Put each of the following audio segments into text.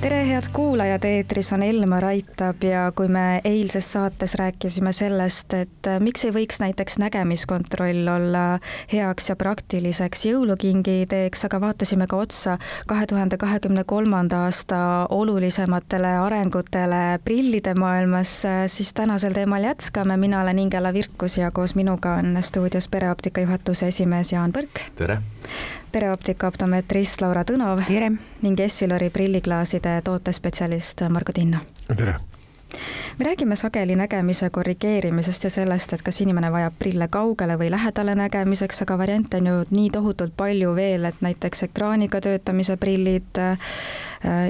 tere, head kuulajad, eetris on Elmar Aitab ja kui me eilses saates rääkisime sellest, et miks ei võiks näiteks nägemiskontroll olla heaks ja praktiliseks jõulukingi ideeks, aga vaatasime ka otsa kahe tuhande kahekümne kolmanda aasta olulisematele arengutele prillide maailmas, siis tänasel teemal jätkame, mina olen Ingela Virkus ja koos minuga on stuudios pereoptika juhatuse esimees Jaan Põrk. tere! Pereoptika optometrist Laura Tõnov. ning Essilori prilliklaaside tootespetsialist Margo Tinno. tere! Me räägime sageli nägemise korrigeerimisest ja sellest, et kas inimene vajab prille kaugele või lähedale nägemiseks, aga variante on ju nii tohutult palju veel, et näiteks ekraaniga töötamise prillid äh,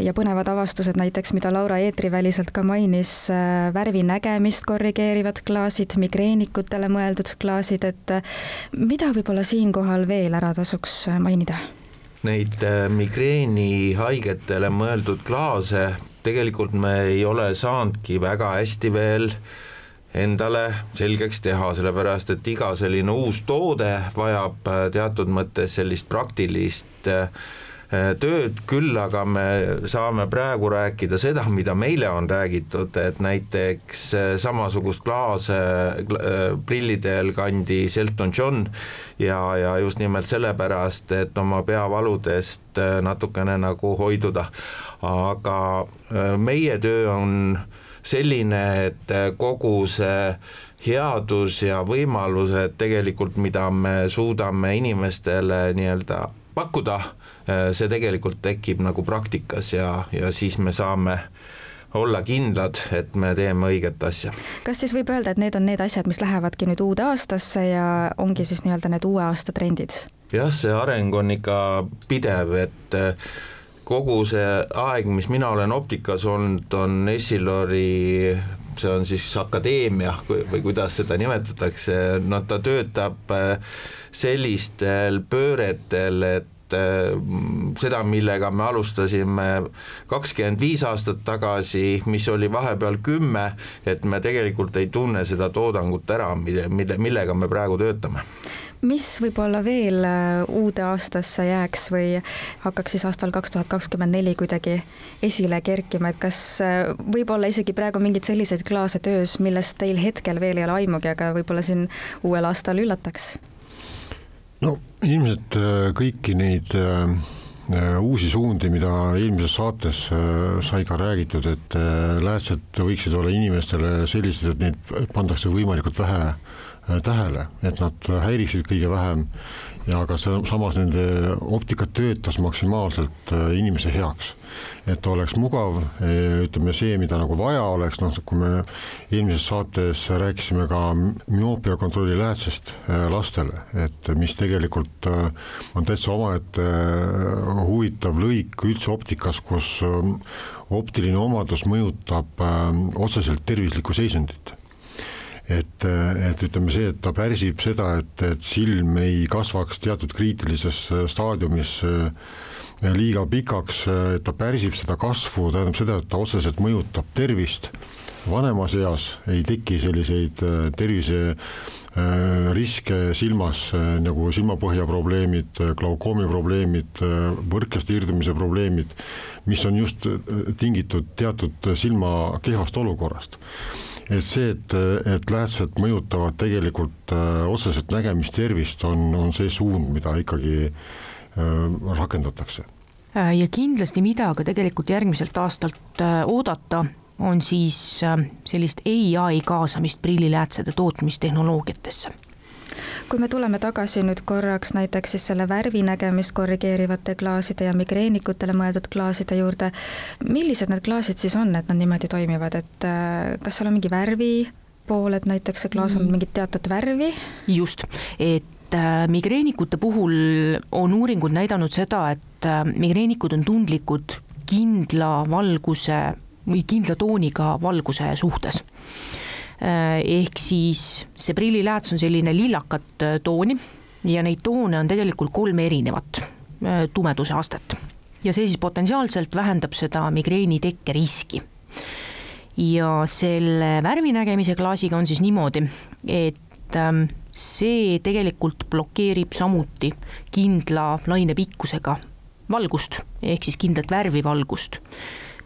ja põnevad avastused näiteks, mida Laura eetriväliselt ka mainis, äh, värvinägemist korrigeerivad klaasid, migreenikutele mõeldud klaasid, et äh, mida võib-olla siinkohal veel ära tasuks mainida? Neid migreenihaigetele mõeldud klaase tegelikult me ei ole saanudki väga hästi veel endale selgeks teha, sellepärast et iga selline uus toode vajab äh, teatud mõttes sellist praktilist äh, tööd, küll aga me saame praegu rääkida seda, mida meile on räägitud, et näiteks äh, samasugust klaase prillidel kandis Elton John ja, ja just nimelt sellepärast, et oma peavaludest natukene nagu hoiduda. Aga äh, meie töö on selline, et äh, kogu see headus ja võimalused tegelikult, mida me suudame inimestele nii-öelda pakkuda, äh, see tegelikult tekib nagu praktikas ja, ja siis me saame olla kindlad, et me teeme õiget asja. kas siis võib öelda, et need on need asjad, mis lähevadki nüüd uude aastasse ja ongi siis nii-öelda need uue aasta trendid? jah, see areng on ikka pidev, et kogu see aeg, mis mina olen optikas olnud, on Essilori see on siis akadeemia või kuidas seda nimetatakse, no ta töötab äh, sellistel pööretel, et äh, seda, millega me alustasime kakskümmend viis aastat tagasi, mis oli vahepeal kümme, et me tegelikult ei tunne seda toodangut ära, mille, mille, millega me praegu töötame mis võib-olla veel äh, uude aastasse jääks või hakkaks siis aastal kaks tuhat kakskümmend neli kuidagi esile kerkima, et kas äh, võib-olla isegi praegu mingeid selliseid klaase töös, millest teil hetkel veel ei ole aimugi, aga võib-olla siin uuel aastal üllataks? No ilmselt äh, kõiki neid uusi suundi, mida eelmises saates sai ka räägitud, et läätsed võiksid olla inimestele sellised, et neid pandakse võimalikult vähe Äh, tähele, et nad häiriksid kõige vähem ja ka samas nende optika töötas maksimaalselt äh, inimese heaks. et oleks mugav, äh, ütleme see, mida nagu vaja oleks, noh, kui me eelmises saates rääkisime ka müoopia kontrolli läätsest lastele, et mis tegelikult on täitsa omaette huvitav lõik üldse optikas, kus optiline omadus mõjutab otseselt tervislikku seisundit et, et ütleme see, et ta pärsib seda, et, et silm ei kasvaks teatud kriitilises staadiumis äh, liiga pikaks, et ta pärsib seda kasvu, tähendab seda, et ta otseselt mõjutab tervist. vanemas eas ei teki selliseid äh, tervise äh, riske silmas nagu silmapõhja probleemid, glaukoomi probleemid, võrkest irdumise probleemid, mis on just tingitud teatud silma kehvast olukorrast et see, et, et läätsed mõjutavad tegelikult äh, otseselt nägemistervist, on, on see suund, mida ikkagi äh, rakendatakse. Äh, ja kindlasti, mida ka tegelikult järgmiselt aastalt oodata, on siis sellist ai kaasamist prilliläätsede tootmistehnoloogiatesse kui me tuleme tagasi nüüd korraks näiteks siis selle värvinägemist korrigeerivate klaaside ja migreenikutele mõeldud klaaside juurde, millised need klaasid siis on, et nad niimoodi toimivad, et äh, kas seal on mingi värvi pool, et näiteks see klaas on mm. mingit teatud värvi? just, et äh, migreenikute puhul on uuringud näidanud seda, et äh, migreennikud on tundlikud kindla valguse või kindla tooniga valguse suhtes ehk siis see prillilääts on selline lillakat äh, tooni ja neid toone on tegelikult kolm erinevat äh, tumeduse astet. ja see siis potentsiaalselt vähendab seda migreeni tekke riski. ja selle värvinägemise klaasiga on siis niimoodi, et ähm, see tegelikult blokeerib samuti kindla lainepikkusega valgust, ehk siis kindlat värvi valgust,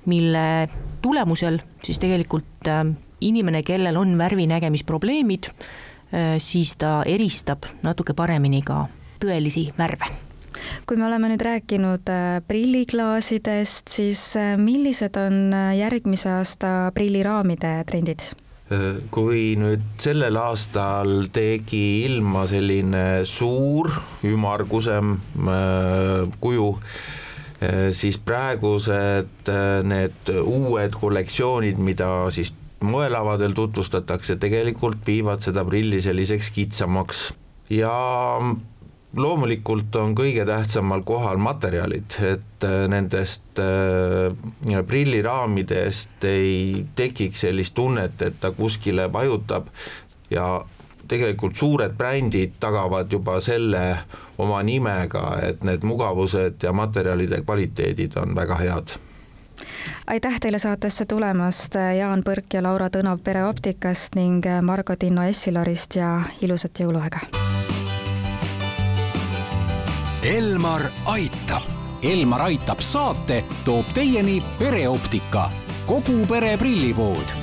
mille tulemusel siis tegelikult äh, inimene, kellel on värvinägemisprobleemid, äh, siis ta eristab natuke paremini ka tõelisi värve kui me oleme nüüd rääkinud äh, prilliklaasidest, siis millised on järgmise aasta prilliraamide trendid? kui nüüd sellel aastal tegi ilma selline suur ümmargusem kuju, siis praegused need uued kollektsioonid, mida siis moelavadel tutvustatakse, tegelikult viivad seda prilli selliseks kitsamaks. Ja loomulikult on kõige tähtsamal kohal materjalid, et äh, nendest äh, prilliraamidest ei tekiks sellist tunnet, et ta kuskile vajutab. Ja tegelikult suured brändid tagavad juba selle oma nimega, et need mugavused ja materjalide kvaliteedid on väga head aitäh teile saatesse tulemast, Jaan Põrk ja Laura Tõnov Pereoptikast ning Margo Tinno Essilorist ja ilusat jõuluaega! Elmar aitab. Elmar aitab saate toob teieni pereoptika, kogu pere prillipood